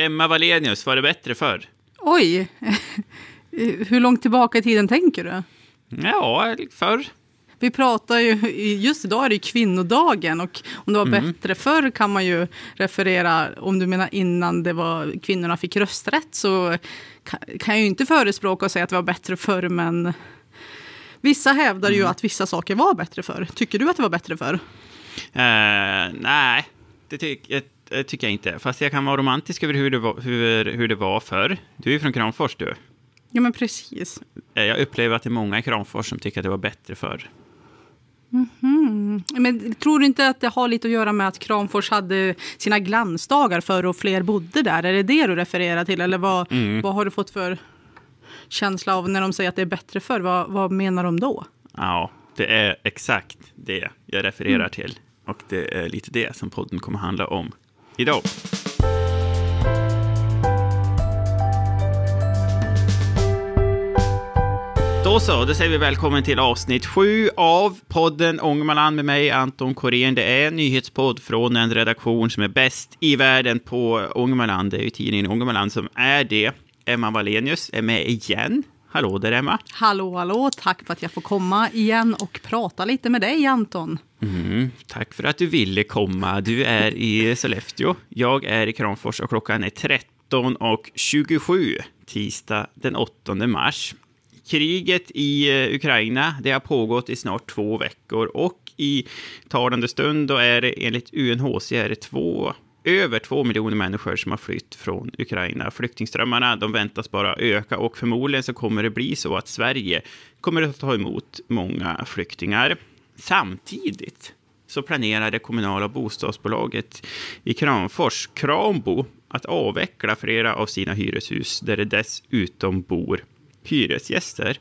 Emma Wallenius, var det bättre förr? Oj! Hur långt tillbaka i tiden tänker du? Ja, förr. Vi pratar ju, just idag är det kvinnodagen och om det var mm. bättre förr kan man ju referera, om du menar innan det var, kvinnorna fick rösträtt så kan, kan jag ju inte förespråka och säga att det var bättre förr men vissa hävdar ju mm. att vissa saker var bättre förr. Tycker du att det var bättre förr? Uh, nej, det tycker jag tycker jag inte. Fast jag kan vara romantisk över hur det var, hur, hur det var förr. Du är ju från Kramfors du. Ja, men precis. Eh, jag upplever att det är många i Kramfors som tycker att det var bättre förr. Mm -hmm. Men tror du inte att det har lite att göra med att Kramfors hade sina glansdagar förr och fler bodde där? Är det det du refererar till? Eller vad, mm. vad har du fått för känsla av när de säger att det är bättre förr? Vad, vad menar de då? Ja, det är exakt det jag refererar mm. till. Och det är lite det som podden kommer handla om Hejdå! Då så, då säger vi välkommen till avsnitt sju av podden Ångermanland med mig, Anton Korén. Det är en nyhetspodd från en redaktion som är bäst i världen på Ångermanland. Det är ju tidningen Ångermanland som är det. Emma Wallenius är med igen. Hallå där, Emma. Hallå, hallå. Tack för att jag får komma igen och prata lite med dig, Anton. Mm, tack för att du ville komma. Du är i Sollefteå. Jag är i Kramfors och klockan är 13.27 tisdag den 8 mars. Kriget i eh, Ukraina det har pågått i snart två veckor och i talande stund då är det enligt UNHCR två över två miljoner människor som har flytt från Ukraina. Flyktingströmmarna de väntas bara öka och förmodligen så kommer det bli så att Sverige kommer att ta emot många flyktingar. Samtidigt så planerar det kommunala bostadsbolaget i Kramfors, Krambo, att avveckla flera av sina hyreshus där det dessutom bor hyresgäster.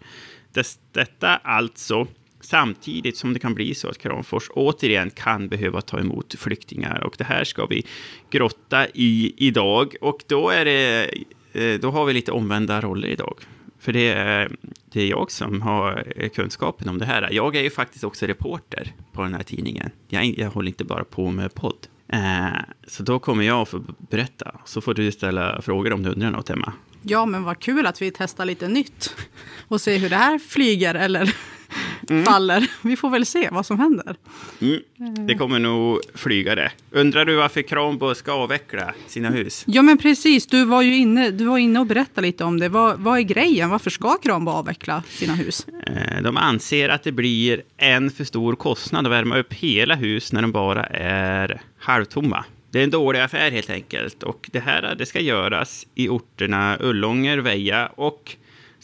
Detta alltså samtidigt som det kan bli så att Kramfors återigen kan behöva ta emot flyktingar. Och det här ska vi grotta i idag. Och då, är det, eh, då har vi lite omvända roller idag. För det är, det är jag som har eh, kunskapen om det här. Jag är ju faktiskt också reporter på den här tidningen. Jag, jag håller inte bara på med podd. Eh, så då kommer jag att få berätta. Så får du ställa frågor om du undrar något, Emma. Ja, men vad kul att vi testar lite nytt och ser hur det här flyger eller mm. faller. Vi får väl se vad som händer. Mm. Det kommer nog flyga det. Undrar du varför Krambo ska avveckla sina hus? Ja, men precis. Du var ju inne, du var inne och berättade lite om det. Vad, vad är grejen? Varför ska Krambo avveckla sina hus? Eh, de anser att det blir en för stor kostnad att värma upp hela hus när de bara är halvtomma. Det är en dålig affär helt enkelt. Och det här det ska göras i orterna Ullånger, Väja och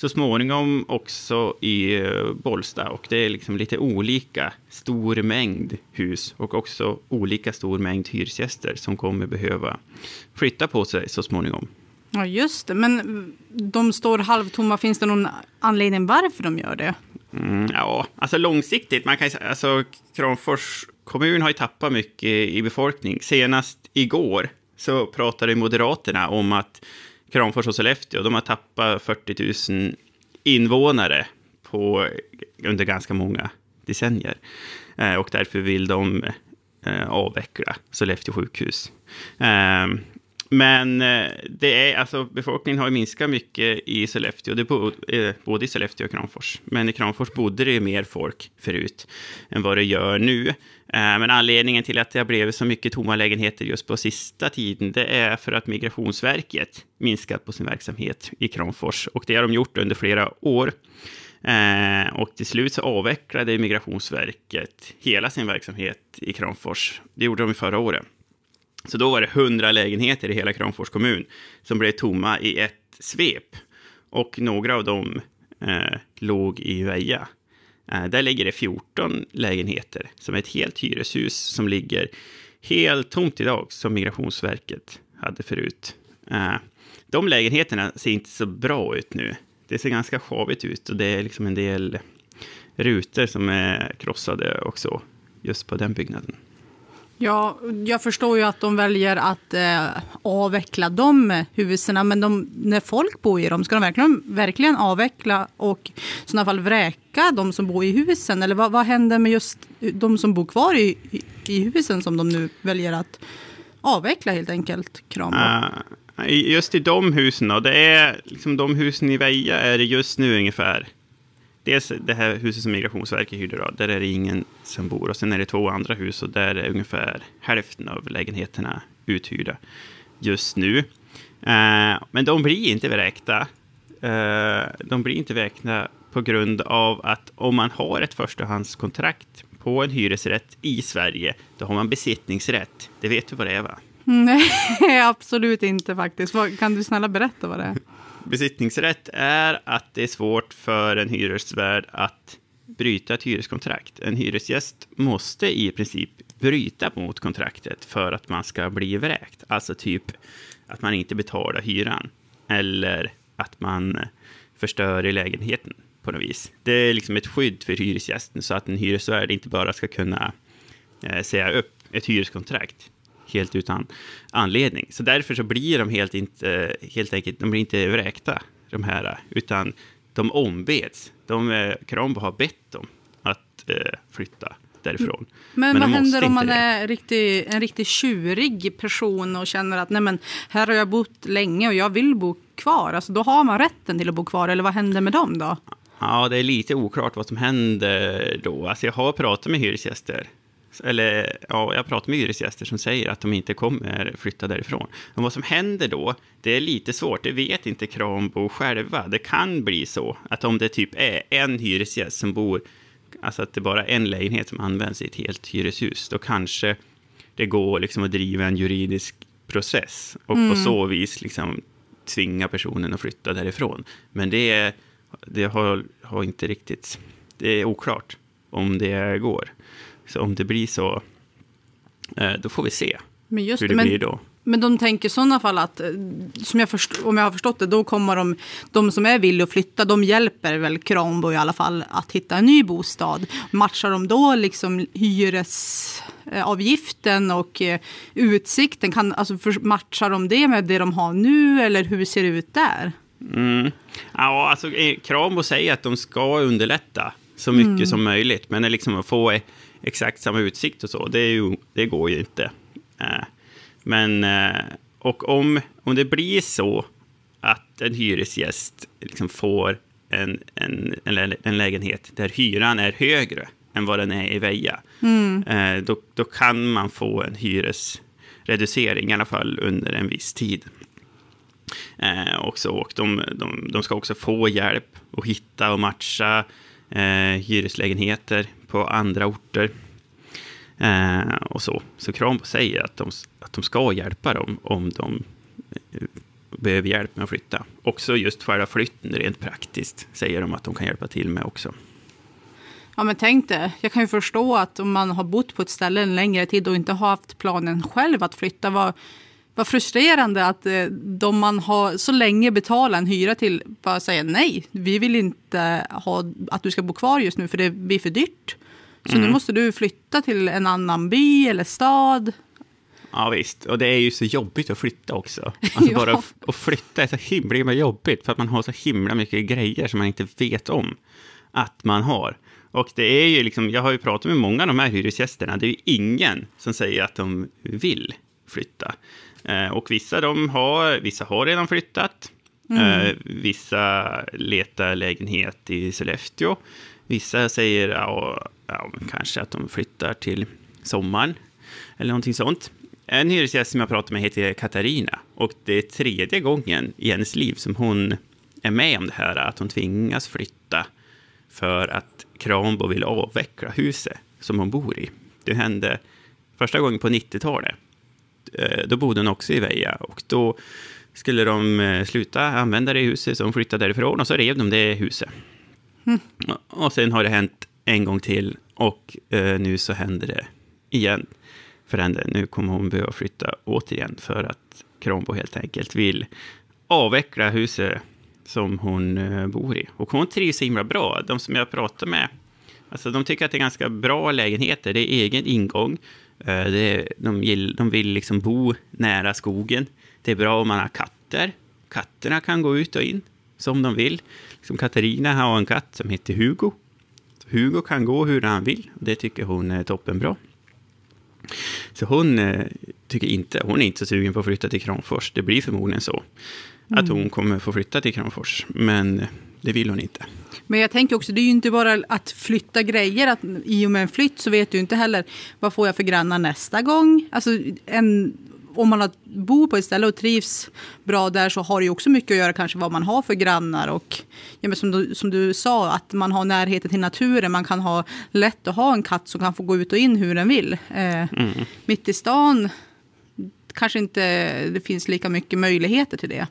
så småningom också i eh, Bollsta. Och det är liksom lite olika stor mängd hus och också olika stor mängd hyresgäster som kommer behöva flytta på sig så småningom. Ja, just det. Men de står halvtomma. Finns det någon anledning varför de gör det? Mm, ja, alltså långsiktigt. Man kan, alltså, Kramfors kommun har ju tappat mycket i befolkning. Senast igår så pratade Moderaterna om att Kramfors och Sollefteå, de har tappat 40 000 invånare på, under ganska många decennier. Eh, och därför vill de eh, avveckla Sollefteå sjukhus. Eh, men eh, det är, alltså, befolkningen har minskat mycket i Sollefteå, det bo, eh, både i Sollefteå och Kramfors. Men i Kramfors bodde det ju mer folk förut än vad det gör nu. Eh, men anledningen till att det har blivit så mycket tomma lägenheter just på sista tiden, det är för att Migrationsverket minskat på sin verksamhet i Kramfors. Och det har de gjort under flera år. Eh, och till slut så avvecklade Migrationsverket hela sin verksamhet i Kramfors. Det gjorde de förra året. Så då var det 100 lägenheter i hela Kramfors kommun som blev tomma i ett svep. Och några av dem eh, låg i Väja. Eh, där ligger det 14 lägenheter som är ett helt hyreshus som ligger helt tomt idag, som Migrationsverket hade förut. Eh, de lägenheterna ser inte så bra ut nu. Det ser ganska sjavigt ut och det är liksom en del rutor som är krossade också, just på den byggnaden. Ja, jag förstår ju att de väljer att eh, avveckla de eh, husen, men de, när folk bor i dem, ska de verkligen, verkligen avveckla och i sådana fall vräka de som bor i husen? Eller vad, vad händer med just de som bor kvar i, i, i husen som de nu väljer att avveckla helt enkelt? Kram uh, ah, Just i de husen då, det är liksom de husen i Väja är det just nu ungefär. Dels det här huset som Migrationsverket hyrde då, där är det ingen som bor. Och sen är det två andra hus och där är ungefär hälften av lägenheterna uthyrda just nu. Eh, men de blir inte vräkta. Eh, de blir inte vräkta på grund av att om man har ett förstahandskontrakt på en hyresrätt i Sverige, då har man besittningsrätt. Det vet du vad det är va? Nej, absolut inte faktiskt. Kan du snälla berätta vad det är? Besittningsrätt är att det är svårt för en hyresvärd att bryta ett hyreskontrakt. En hyresgäst måste i princip bryta mot kontraktet för att man ska bli vräkt. Alltså typ att man inte betalar hyran eller att man förstör i lägenheten på något vis. Det är liksom ett skydd för hyresgästen så att en hyresvärd inte bara ska kunna eh, säga upp ett hyreskontrakt helt utan anledning. Så därför så blir de helt, inte, helt enkelt de blir inte vräkta, de här, utan de ombeds. De, eh, Krambo har bett dem att eh, flytta därifrån. Men, men vad händer om man det. är riktig, en riktigt tjurig person och känner att nej men, här har jag bott länge och jag vill bo kvar? Alltså, då har man rätten till att bo kvar, eller vad händer med dem då? Ja, det är lite oklart vad som händer då. Alltså, jag har pratat med hyresgäster eller ja, jag pratar med hyresgäster som säger att de inte kommer flytta därifrån. Och vad som händer då, det är lite svårt, det vet inte Krambo själva. Det kan bli så att om det typ är en hyresgäst som bor, alltså att det bara är en lägenhet som används i ett helt hyreshus, då kanske det går liksom att driva en juridisk process och mm. på så vis liksom tvinga personen att flytta därifrån. Men det, det har, har inte riktigt, det är oklart om det går. Så om det blir så, eh, då får vi se men just hur det, men, blir då. Men de tänker i sådana fall att, eh, som jag först, om jag har förstått det, då kommer de, de som är villiga att flytta, de hjälper väl Krambo i alla fall att hitta en ny bostad. Matchar de då liksom hyresavgiften och eh, utsikten? Kan, alltså, matchar de det med det de har nu eller hur ser det ut där? Mm. Ja, alltså, Krambo säger att de ska underlätta så mycket mm. som möjligt, men liksom att få exakt samma utsikt och så, det, ju, det går ju inte. Eh, men, eh, och om, om det blir så att en hyresgäst liksom får en, en, en, en lägenhet där hyran är högre än vad den är i Väja, mm. Eh, då, då kan man få en hyresreducering, i alla fall under en viss tid. Eh, också, och de, de, de, ska också få hjälp att hitta och matcha eh, hyreslägenheter på andra orter. Eh, och så. Så Krambo säger att de, att de ska hjälpa dem om de eh, behöver hjälp med att flytta. Också just själva flytten rent praktiskt säger de att de kan hjälpa till med också. Ja, men tänk det. Jag kan ju förstå att om man har bott på ett ställe en längre tid och inte har haft planen själv att flytta, vad, vad frustrerande att eh, de man har så länge betalat en hyra till bara säger nej, vi vill inte ha att du ska bo kvar just nu för det blir för dyrt. Så mm. nu måste du flytta till en annan by eller stad. Ja visst, och det är ju så jobbigt att flytta också. Alltså bara att flytta är så himla jobbigt för att man har så himla mycket grejer som man inte vet om att man har. Och det är ju liksom, jag har ju pratat med många av de här hyresgästerna, det är ju ingen som säger att de vill flytta. Eh, och vissa, de har, vissa har redan flyttat. Mm. Eh, vissa letar lägenhet i Sollefteå. Vissa säger ja, ja, kanske att de flyttar till sommaren eller någonting sånt. En hyresgäst som jag pratar med heter Katarina och det är tredje gången i hennes liv som hon är med om det här, att hon tvingas flytta för att Krambo vill avveckla huset som hon bor i. Det hände första gången på 90-talet. Eh, då bodde hon också i Veja och då skulle de eh, sluta använda det huset, så hon flyttade därifrån och så rev de det huset. Mm. Och sen har det hänt en gång till och eh, nu så händer det igen för henne. Nu kommer hon behöva flytta återigen för att Kronbo helt enkelt vill avveckla huset som hon eh, bor i. Och hon trivs så himla bra. De som jag pratar med, alltså de tycker att det är ganska bra lägenheter. Det är egen ingång. Eh, det är, de, vill, de vill liksom bo nära skogen. Det är bra om man har katter. Katterna kan gå ut och in som de vill. Liksom Katarina har en katt som heter Hugo. Hugo kan gå hur han vill. Det tycker hon är toppenbra. Så hon eh, tycker inte, hon är inte så sugen på att flytta till Kramfors. Det blir förmodligen så att hon kommer få flytta till Kramfors, men det vill hon inte. Men jag tänker också, det är ju inte bara att flytta grejer. Att I och med en flytt så vet du inte heller vad får jag för grannar nästa gång. Alltså en, om man bor på ett ställe och trivs bra där så har det ju också mycket att göra kanske vad man har för grannar. Och ja, men som, du, som du sa, att man har närheten till naturen. Man kan ha lätt att ha en katt som kan få gå ut och in hur den vill. Eh, mm. Mitt i stan kanske inte det finns lika mycket möjligheter till det.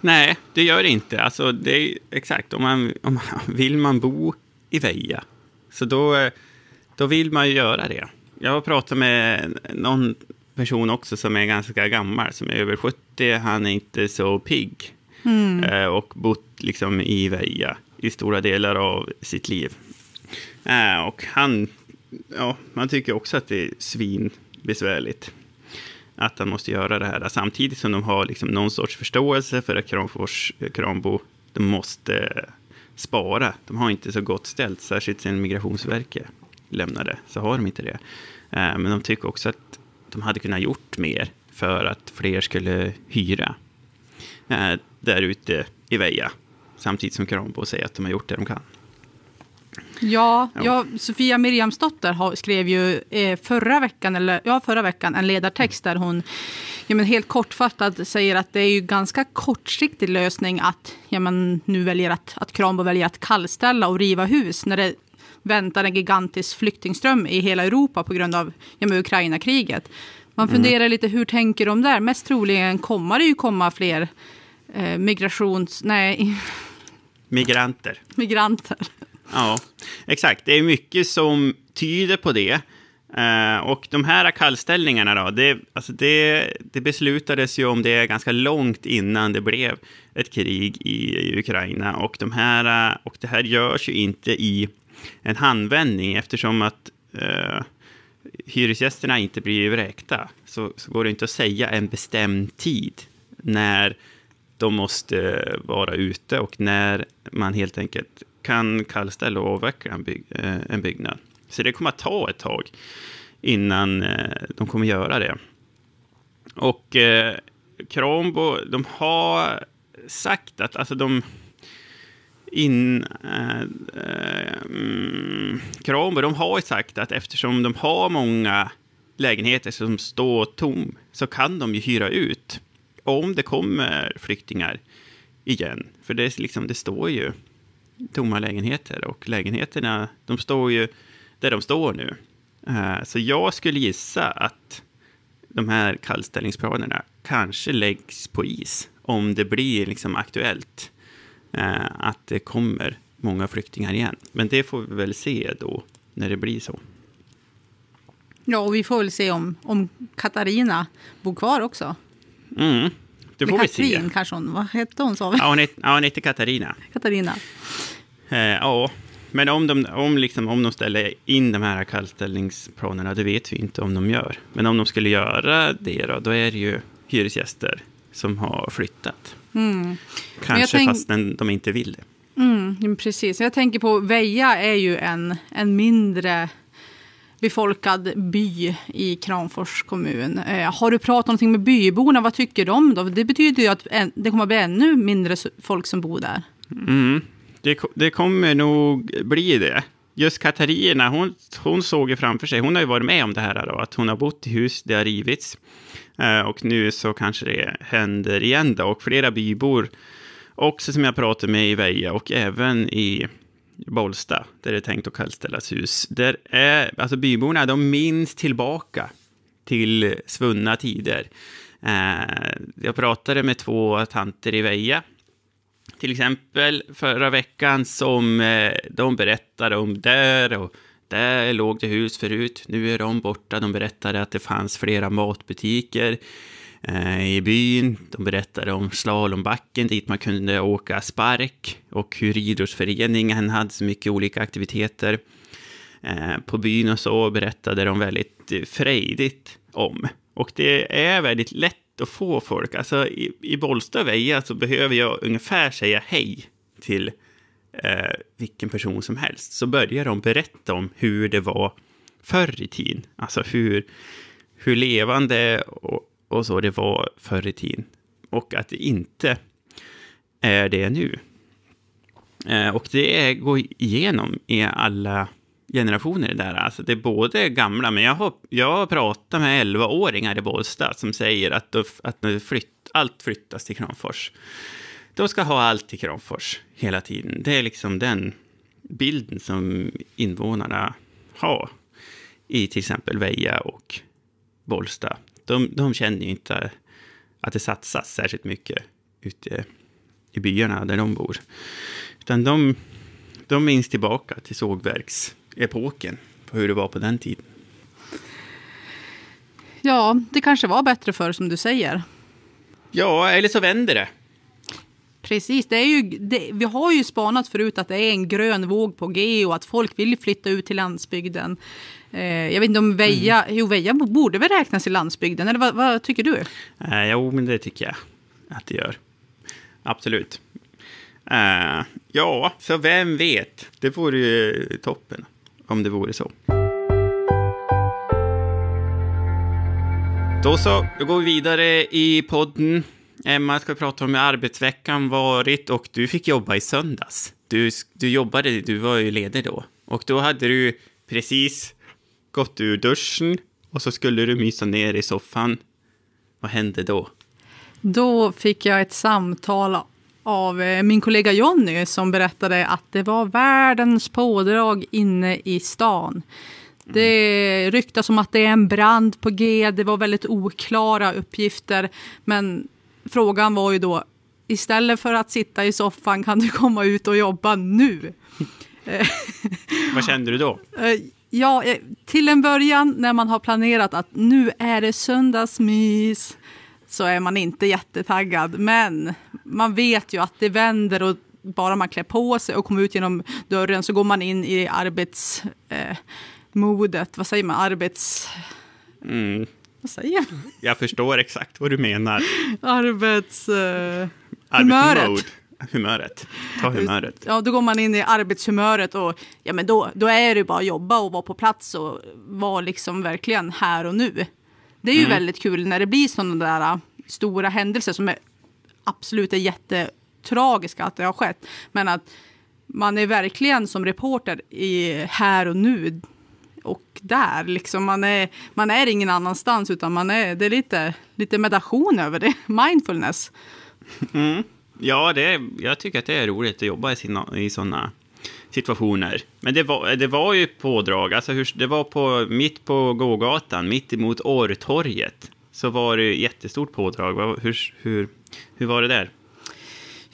Nej, det gör det inte. Alltså, det är, exakt, om man, om man, vill man bo i Veja, så då, då vill man ju göra det. Jag har pratat med någon person också som är ganska gammal, som är över 70. Han är inte så pigg mm. Eh, och bott liksom i Veja i stora delar av sitt liv. Eh, och han, ja, man tycker också att det är svinbesvärligt att han måste göra det här. Samtidigt som de har liksom någon sorts förståelse för att Kramfors, Krambo, de måste spara. De har inte så gott ställt, särskilt sen Migrationsverket lämnade, så har de inte det. Eh, men de tycker också att de hade kunnat gjort mer för att fler skulle hyra eh, där ute i Veja. Samtidigt som Krambo säger att de har gjort det de kan. Ja, ja. Sofia Miriamsdotter skrev ju eh, förra veckan, eller, ja, förra veckan en ledartext där hon ja, men helt kortfattat säger att det är ju ganska kortsiktig lösning att ja, men nu väljer att, att Krambo väljer att kallställa och riva hus när det väntar en gigantisk flyktingström i hela Europa på grund av ja, Ukraina-kriget. Man funderar mm. lite, hur tänker de där? Mest troligen kommer det ju komma fler eh, migrations... Nej. Migranter. Migranter. Ja, exakt. Det är mycket som tyder på det. Uh, och de här kallställningarna då, det, alltså det, det, beslutades ju om det ganska långt innan det blev ett krig i, i Ukraina. Och, de här, och det här görs ju inte i en handvändning eftersom att eh, hyresgästerna inte blir vräkta. Så, så går det inte att säga en bestämd tid när de måste vara ute och när man helt enkelt kan kallställa och avveckla en, byg, eh, en byggnad. Så det kommer att ta ett tag innan eh, de kommer göra det. Och eh, Kronbo, de har sagt att alltså de in... Äh, äh, de har sagt att eftersom de har många lägenheter som står tom så kan de ju hyra ut om det kommer flyktingar igen. För det, liksom, det står ju tomma lägenheter och lägenheterna, de står ju där de står nu. Eh, så jag skulle gissa att de här kallställningsplanerna kanske läggs på is om det blir liksom aktuellt att det kommer många flyktingar igen. Men det får vi väl se då när det blir så. Ja, och vi får väl se om, om Katarina bor kvar också. Mm, det får vi Katrin, se. kanske hon, vad hette hon sa vi? Ja, hon heter, ja, hon heter Katarina. Katarina. Eh, ja, men om de, om, liksom, om de ställer in de här kallställningsplanerna, det vet vi inte om de gör. Men om de skulle göra det då, då är det ju hyresgäster som har flyttat. Mm. Kanske tänk... fast de inte vill det. Mm, precis. Jag tänker på Veja är ju en, en mindre befolkad by i Kramfors kommun. Eh, har du pratat någonting med byborna? Vad tycker de? Då? Det betyder ju att en, det kommer att bli ännu mindre folk som bor där. Mm. Det, det kommer nog bli det. Just Katarina, hon, hon såg ju framför sig, hon har ju varit med om det här då, att hon har bott i hus, det har rivits. Eh, och nu så kanske det händer igen då, och flera bybor också som jag pratade med i Veja och även i Bollsta, där det är tänkt att kallställas hus. Där är, alltså byborna, de minns tillbaka till svunna tider. Eh, jag pratade med två tanter i Veja, till exempel förra veckan, som eh, de berättade om där och där låg det hus förut, nu är de borta. De berättade att det fanns flera matbutiker eh, i byn. De berättade om slalombacken dit man kunde åka spark och hur idrottsföreningen hade så mycket olika aktiviteter eh, på byn och så berättade de väldigt frejdigt om. Och det är väldigt lätt att få folk. Alltså i, i Bollsta och Veja så behöver jag ungefär säga hej till eh, vilken person som helst. Så börjar de berätta om hur det var förr i tiden. Alltså hur hur levande och, och så det var förr i tiden. Och att det inte är det nu. Eh, och det går igenom i alla generationer där. Alltså det är både gamla, men jag har, jag har pratat med 11-åringar i Bålsta som säger att, då, att när flytt, allt flyttas till Kramfors. De ska ha allt till Kramfors hela tiden. Det är liksom den bilden som invånarna har i till exempel Väja och Bollsta. De, de känner ju inte att det satsas särskilt mycket ute i byarna där de bor. Utan de, de minns tillbaka till sågverks sågverksepoken, på hur det var på den tiden. Ja, det kanske var bättre förr som du säger. Ja, eller så vänder det. Precis, det är ju, det, vi har ju spanat förut att det är en grön våg på G och att folk vill flytta ut till landsbygden. Eh, jag vet inte om Väja, mm. jo Väja borde väl räknas i landsbygden, eller vad, vad tycker du? Eh, jo, men det tycker jag att det gör. Absolut. Uh, ja, så vem vet? Det vore ju toppen om det vore så. Då så, då går vi vidare i podden. Emma ska prata om hur arbetsveckan varit och du fick jobba i söndags. Du, du jobbade, du var ju ledig då. Och då hade du precis gått ur duschen och så skulle du mysa ner i soffan. Vad hände då? Då fick jag ett samtal av eh, min kollega Jonny som berättade att det var världens pådrag inne i stan. Det ryktas om att det är en brand på G. Det var väldigt oklara uppgifter. Men frågan var ju då, istället för att sitta i soffan kan du komma ut och jobba nu? Vad kände du då? Eh, ja, eh, till en början när man har planerat att nu är det söndagsmys så är man inte jättetaggad. Men man vet ju att det vänder och bara man klär på sig och kommer ut genom dörren så går man in i arbetsmodet. Eh, vad säger man? Arbets... Mm. Vad säger man? Jag förstår exakt vad du menar. Arbets... Eh, humöret. Humöret. Ta humöret. Ja, då går man in i arbetshumöret och ja, men då, då är det bara att jobba och vara på plats och vara liksom verkligen här och nu. Det är ju mm. väldigt kul när det blir sådana där äh, stora händelser som är absolut är jättetragiska att det har skett. Men att man är verkligen som reporter i här och nu och där. Liksom man, är, man är ingen annanstans utan man är, det är lite, lite meditation över det. Mindfulness. Mm. Ja, det jag tycker att det är roligt att jobba i, sina, i sådana situationer. Men det var, det var ju pådrag, alltså hur, det var på, mitt på gågatan, mitt emot Årtorget, så var det jättestort pådrag. Hur, hur, hur var det där?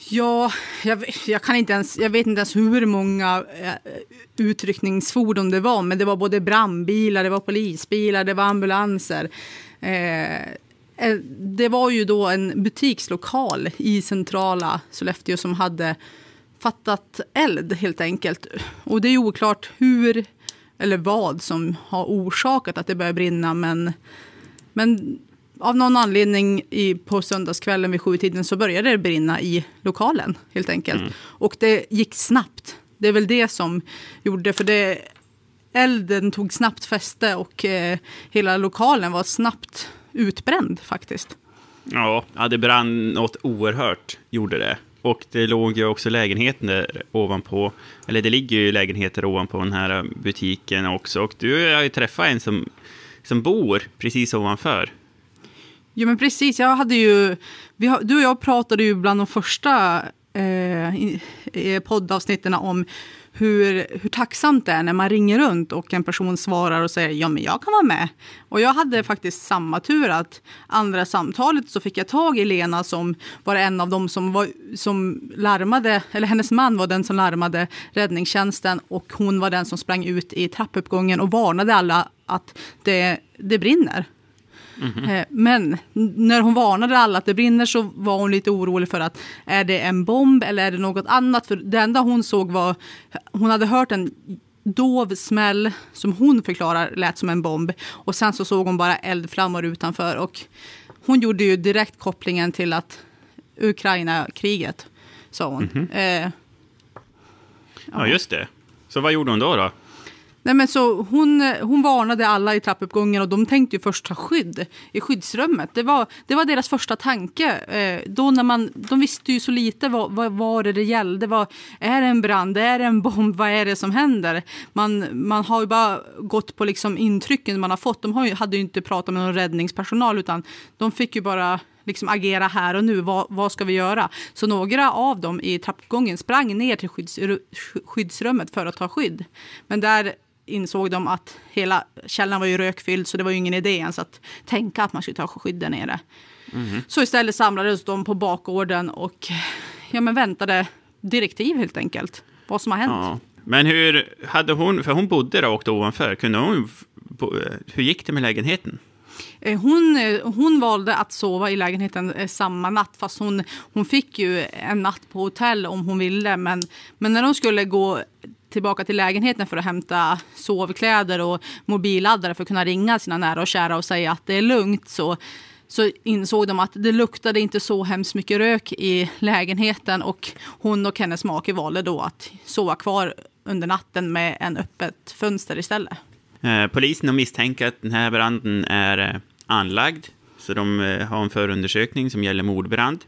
Ja, jag, jag, kan inte ens, jag vet inte ens hur många eh, utryckningsfordon det var, men det var både brandbilar, det var polisbilar, det var ambulanser. Eh, eh det var ju då en butikslokal i centrala Sollefteå som hade fattat eld helt enkelt. Och det är oklart hur eller vad som har orsakat att det börjar brinna. Men, men av någon anledning i, på söndagskvällen vid sjutiden så började det brinna i lokalen helt enkelt. Mm. Och det gick snabbt. Det är väl det som gjorde, för det, elden tog snabbt fäste och eh, hela lokalen var snabbt utbränd faktiskt. Ja, det brann något oerhört, gjorde det. Och det låg ju också lägenheter ovanpå, eller det ligger ju lägenheter ovanpå den här butiken också. Och du har ju träffat en som, som bor precis ovanför. Ja men precis, jag hade ju, vi, du och jag pratade ju bland de första eh, poddavsnitten om hur, hur tacksamt det är när man ringer runt och en person svarar och säger ja men jag kan vara med. Och jag hade faktiskt samma tur att andra samtalet så fick jag tag i Lena som var en av dem som, var, som larmade, eller hennes man var den som larmade räddningstjänsten och hon var den som sprang ut i trappuppgången och varnade alla att det, det brinner. Mm-hmm. Men när hon varnade alla att det brinner så var hon lite orolig för att är det en bomb eller är det något annat? För det enda hon såg var, hon hade hört en dov smäll som hon förklarar lät som en bomb. Och sen så såg hon bara eldflammor utanför. Och hon gjorde ju direkt kopplingen till att Ukraina-kriget, sa hon. Mm-hmm. Eh, ja. ja, just det. Så vad gjorde hon då? då? Nej, men så hon, hon varnade alla i trappuppgången och de tänkte ju först ta skydd i skyddsrummet. Det var, det var deras första tanke. Eh, då när man, de visste ju så lite vad, vad vad det gällde. Vad, är det en brand? Är det en bomb? Vad är det som händer? Man, man har ju bara gått på liksom intrycken man har fått. De har ju, hade ju inte pratat med någon räddningspersonal utan de fick ju bara liksom agera här och nu. Vad, vad ska vi göra? Så några av dem i trappuppgången sprang ner till skydds, skyddsrummet för att ta skydd. Men där insåg de att hela källaren var ju rökfylld så det var ju ingen idé ens att tänka att man skulle ta skydd där nere. Mm. Så istället samlades de på bakgården och ja, men väntade direktiv helt enkelt. Vad som har hänt. Ja. Men hur hade hon, för hon bodde rakt ovanför, kunde hon, hur gick det med lägenheten? Eh, hon, eh, hon valde att sova i lägenheten eh, samma natt fast hon, hon fick ju en natt på hotell om hon ville. Men, men när de skulle gå tillbaka till lägenheten för att hämta sovkläder och mobilladdare för att kunna ringa sina nära och kära och säga att det är lugnt så, så insåg de att det luktade inte så hemskt mycket rök i lägenheten och hon och hennes make valde då att sova kvar under natten med en öppet fönster istället. Eh, polisen misstänker att den här branden är eh, anlagd så de eh, har en förundersökning som gäller mordbrand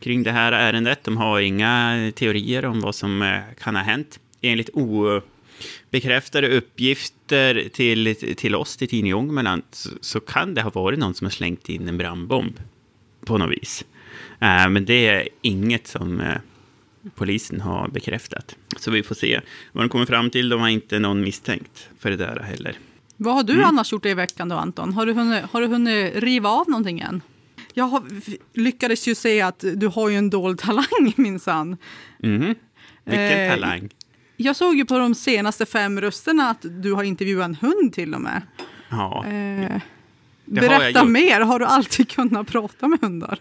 kring det här ärendet. De har inga teorier om vad som kan ha hänt enligt obekräftade uppgifter till, till oss, till tidningen Ångermanland, så, så, kan det ha varit någon som har slängt in en brandbomb på något vis. Uh, men det är inget som uh, polisen har bekräftat. Så vi får se vad de kommer fram till. De har inte någon misstänkt för det där heller. Vad har du mm. annars gjort i veckan då, Anton? Har du hunnit, har du hunnit riva av någonting än? Jag har, lyckades ju se att du har ju en dold talang minsann. Mm. Vilken eh, talang? Jag såg ju på de senaste fem rösterna att du har intervjuat en hund till och med. Ja. Eh, berätta har mer, har du alltid kunnat prata med hundar?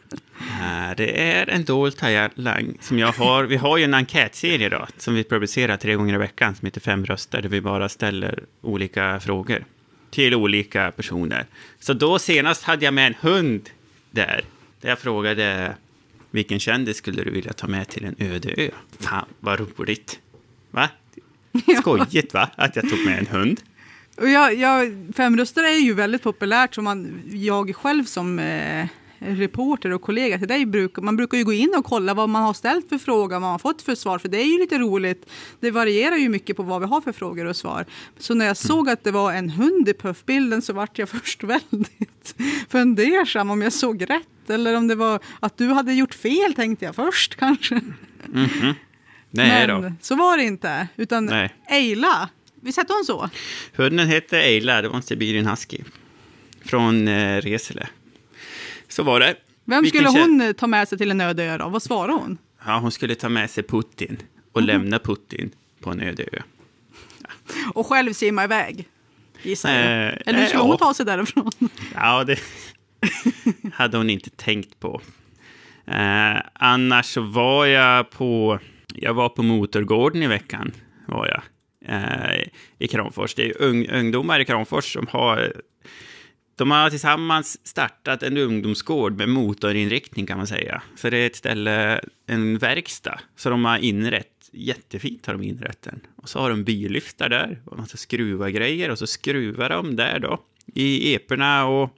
Det är en dold talang som jag har. Vi har ju en enkätserie då, som vi publicerar tre gånger i veckan som heter Fem röster, där vi bara ställer olika frågor till olika personer. Så då senast hade jag med en hund där, där jag frågade vilken kändis skulle du vilja ta med till en öde ö? Fan, vad roligt! Va? Skojigt va? Att jag tog med en hund. Och jag, jag, femröster är ju väldigt populärt. Så man, jag själv som eh, reporter och kollega till dig, bruk, man brukar ju gå in och kolla vad man har ställt för fråga, vad man har fått för svar. För det är ju lite roligt. Det varierar ju mycket på vad vi har för frågor och svar. Så när jag mm. såg att det var en hund i puffbilden så vart jag först väldigt fundersam om jag såg rätt. Eller om det var att du hade gjort fel tänkte jag först kanske. Mm -hmm. Nej Men då. så var det inte. Utan Nej. Eila, visst hette hon så? Hunden hette Eila, det var en sibirian husky. Från eh, Resele. Så var det. Vem Vilken skulle hon kä- ta med sig till en öde ö då? Vad svarade hon? Ja, hon skulle ta med sig Putin och mm. lämna Putin på en öde ö. Ja. Och själv simma iväg, gissar jag. Eh, Eller hur skulle eh, hon ta sig därifrån? Ja, det hade hon inte tänkt på. Eh, annars så var jag på jag var på Motorgården i veckan, var jag, eh, i Kramfors. Det är un ungdomar i Kramfors som har... De har tillsammans startat en ungdomsgård med motorinriktning kan man säga. Så det är ett ställe, en verkstad, så de har inrett. Jättefint har de inrett den. Och så har de bilyftar där och massa skruva grejer och så skruvar de där då i eporna och,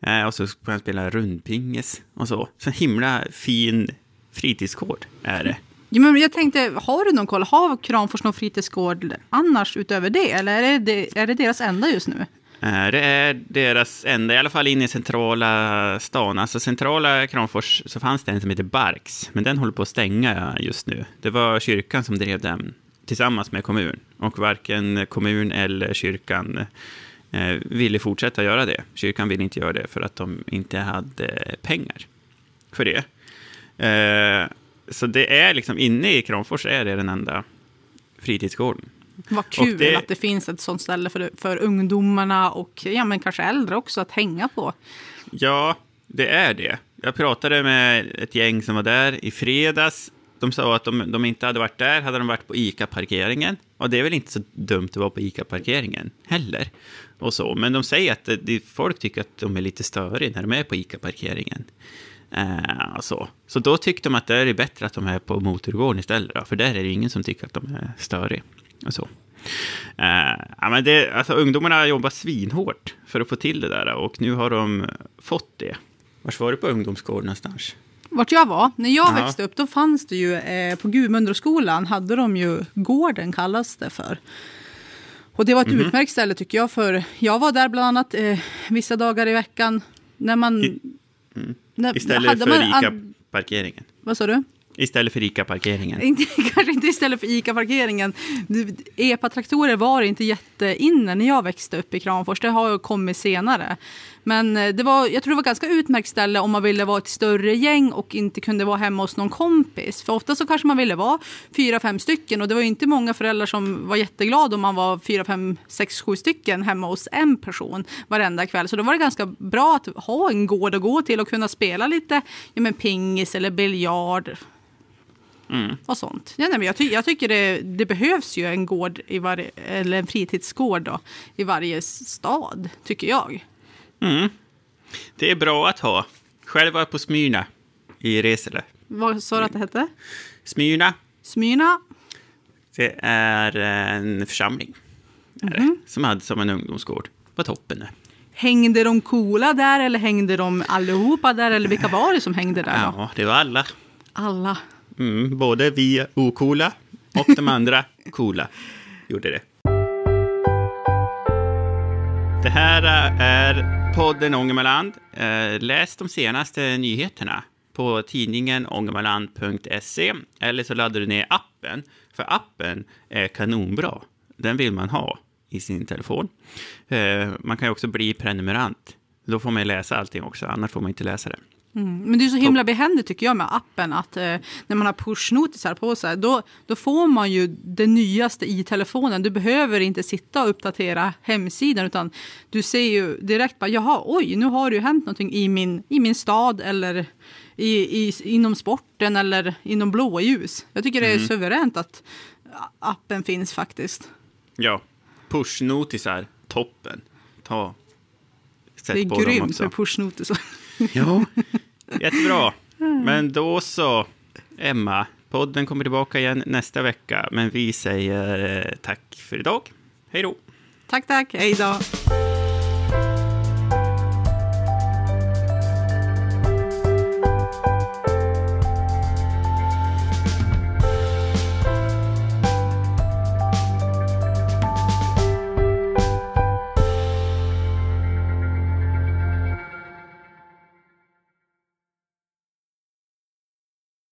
eh, och så kan man spela rundpingis och så. Så en himla fin fritidsgård är det. Ja, men jag tänkte, har du någon koll? Har Kramfors någon fritidsgård annars utöver det? Eller är det, är det deras enda just nu? Det är deras enda, i alla fall inne i centrala stan. Alltså centrala Kramfors så fanns det en som heter Barks, men den håller på att stänga just nu. Det var kyrkan som drev den tillsammans med kommun. Och varken kommun eller kyrkan eh, ville fortsätta göra det. Kyrkan ville inte göra det för att de inte hade pengar för det. Eh, så det är liksom inne i Kramfors är det den enda fritidsgården. Vad kul det, att det finns ett sånt ställe för, för ungdomarna och ja, men kanske äldre också att hänga på. Ja, det är det. Jag pratade med ett gäng som var där i fredags. De sa att de, de inte hade varit där, hade de varit på ICA-parkeringen. Och det är väl inte så dumt att vara på ICA-parkeringen heller. Och så. Men de säger att det, folk tycker att de är lite störiga när de är på ICA-parkeringen. Eh, så. så då tyckte de att det är bättre att de är på motorgården istället, då, för där är det ingen som tycker att de är störiga. Och så. Ja, men det, alltså, ungdomarna har jobbat svinhårt för att få till det där och nu har de fått det. Var var du på ungdomsgård någonstans? Vart jag var? När jag ja. växte upp då fanns det ju eh, på Gudmundsskolan hade de ju gården kallas det för. Och det var ett mm -hmm. utmärkt ställe tycker jag för jag var där bland annat eh, vissa dagar i veckan när man... I, mm. när, Istället för ICA-parkeringen? Vad sa du? Istället för ICA-parkeringen? Kanske inte istället för ICA-parkeringen. EPA-traktorer var inte jätteinne när jag växte upp i Kramfors. Det har kommit senare. Men eh, det var, jag tror det var ganska utmärkt ställe om man ville vara ett större gäng och inte kunde vara hemma hos någon kompis. För ofta så kanske man ville vara fyra, fem stycken och det var inte många föräldrar som var jätteglada om man var fyra, fem, sex, sju stycken hemma hos en person varenda kväll. Så då var det ganska bra att ha en gård att gå till och kunna spela lite ja, men pingis eller biljard. Mm. Och sånt. Ja, nej, men jag, ty jag tycker det, det, behövs ju en gård i varje, eller en fritidsgård då, i varje stad, tycker jag. Mm. Det är bra att ha. Själv var jag på Smyrna i Resele. Vad sa du att det hette? Smyrna. Smyrna. Det är en församling mm -hmm. som hade som en ungdomsgård. Vad toppen det. Hängde de coola där eller hängde de allihopa där? Eller vilka var det som hängde där? Då? Ja, det var alla. Alla. Mm, både vi ocoola och de andra coola gjorde det. Det här är podden Ångermanland. Eh, läs de senaste nyheterna på tidningen ångermanland.se eller så laddar du ner appen, för appen är kanonbra. Den vill man ha i sin telefon. Eh, man kan ju också bli prenumerant. Då får man läsa allting också, annars får man inte läsa det. Mm. Men det är så himla behändigt tycker jag med appen att eh, när man har pushnotisar på sig då, då får man ju det nyaste i telefonen. Du behöver inte sitta och uppdatera hemsidan utan du ser ju direkt bara jaha oj nu har det ju hänt någonting i min, i min stad eller i, i, inom sporten eller inom blåljus. Jag tycker det är mm. suveränt att appen finns faktiskt. Ja, pushnotisar, toppen. Ta, sätt det är på grymt med pushnotisar. Ja, jättebra. Men då så, Emma. Podden kommer tillbaka igen nästa vecka, men vi säger eh, tack för idag. Hej då! Tack, tack. Hej då!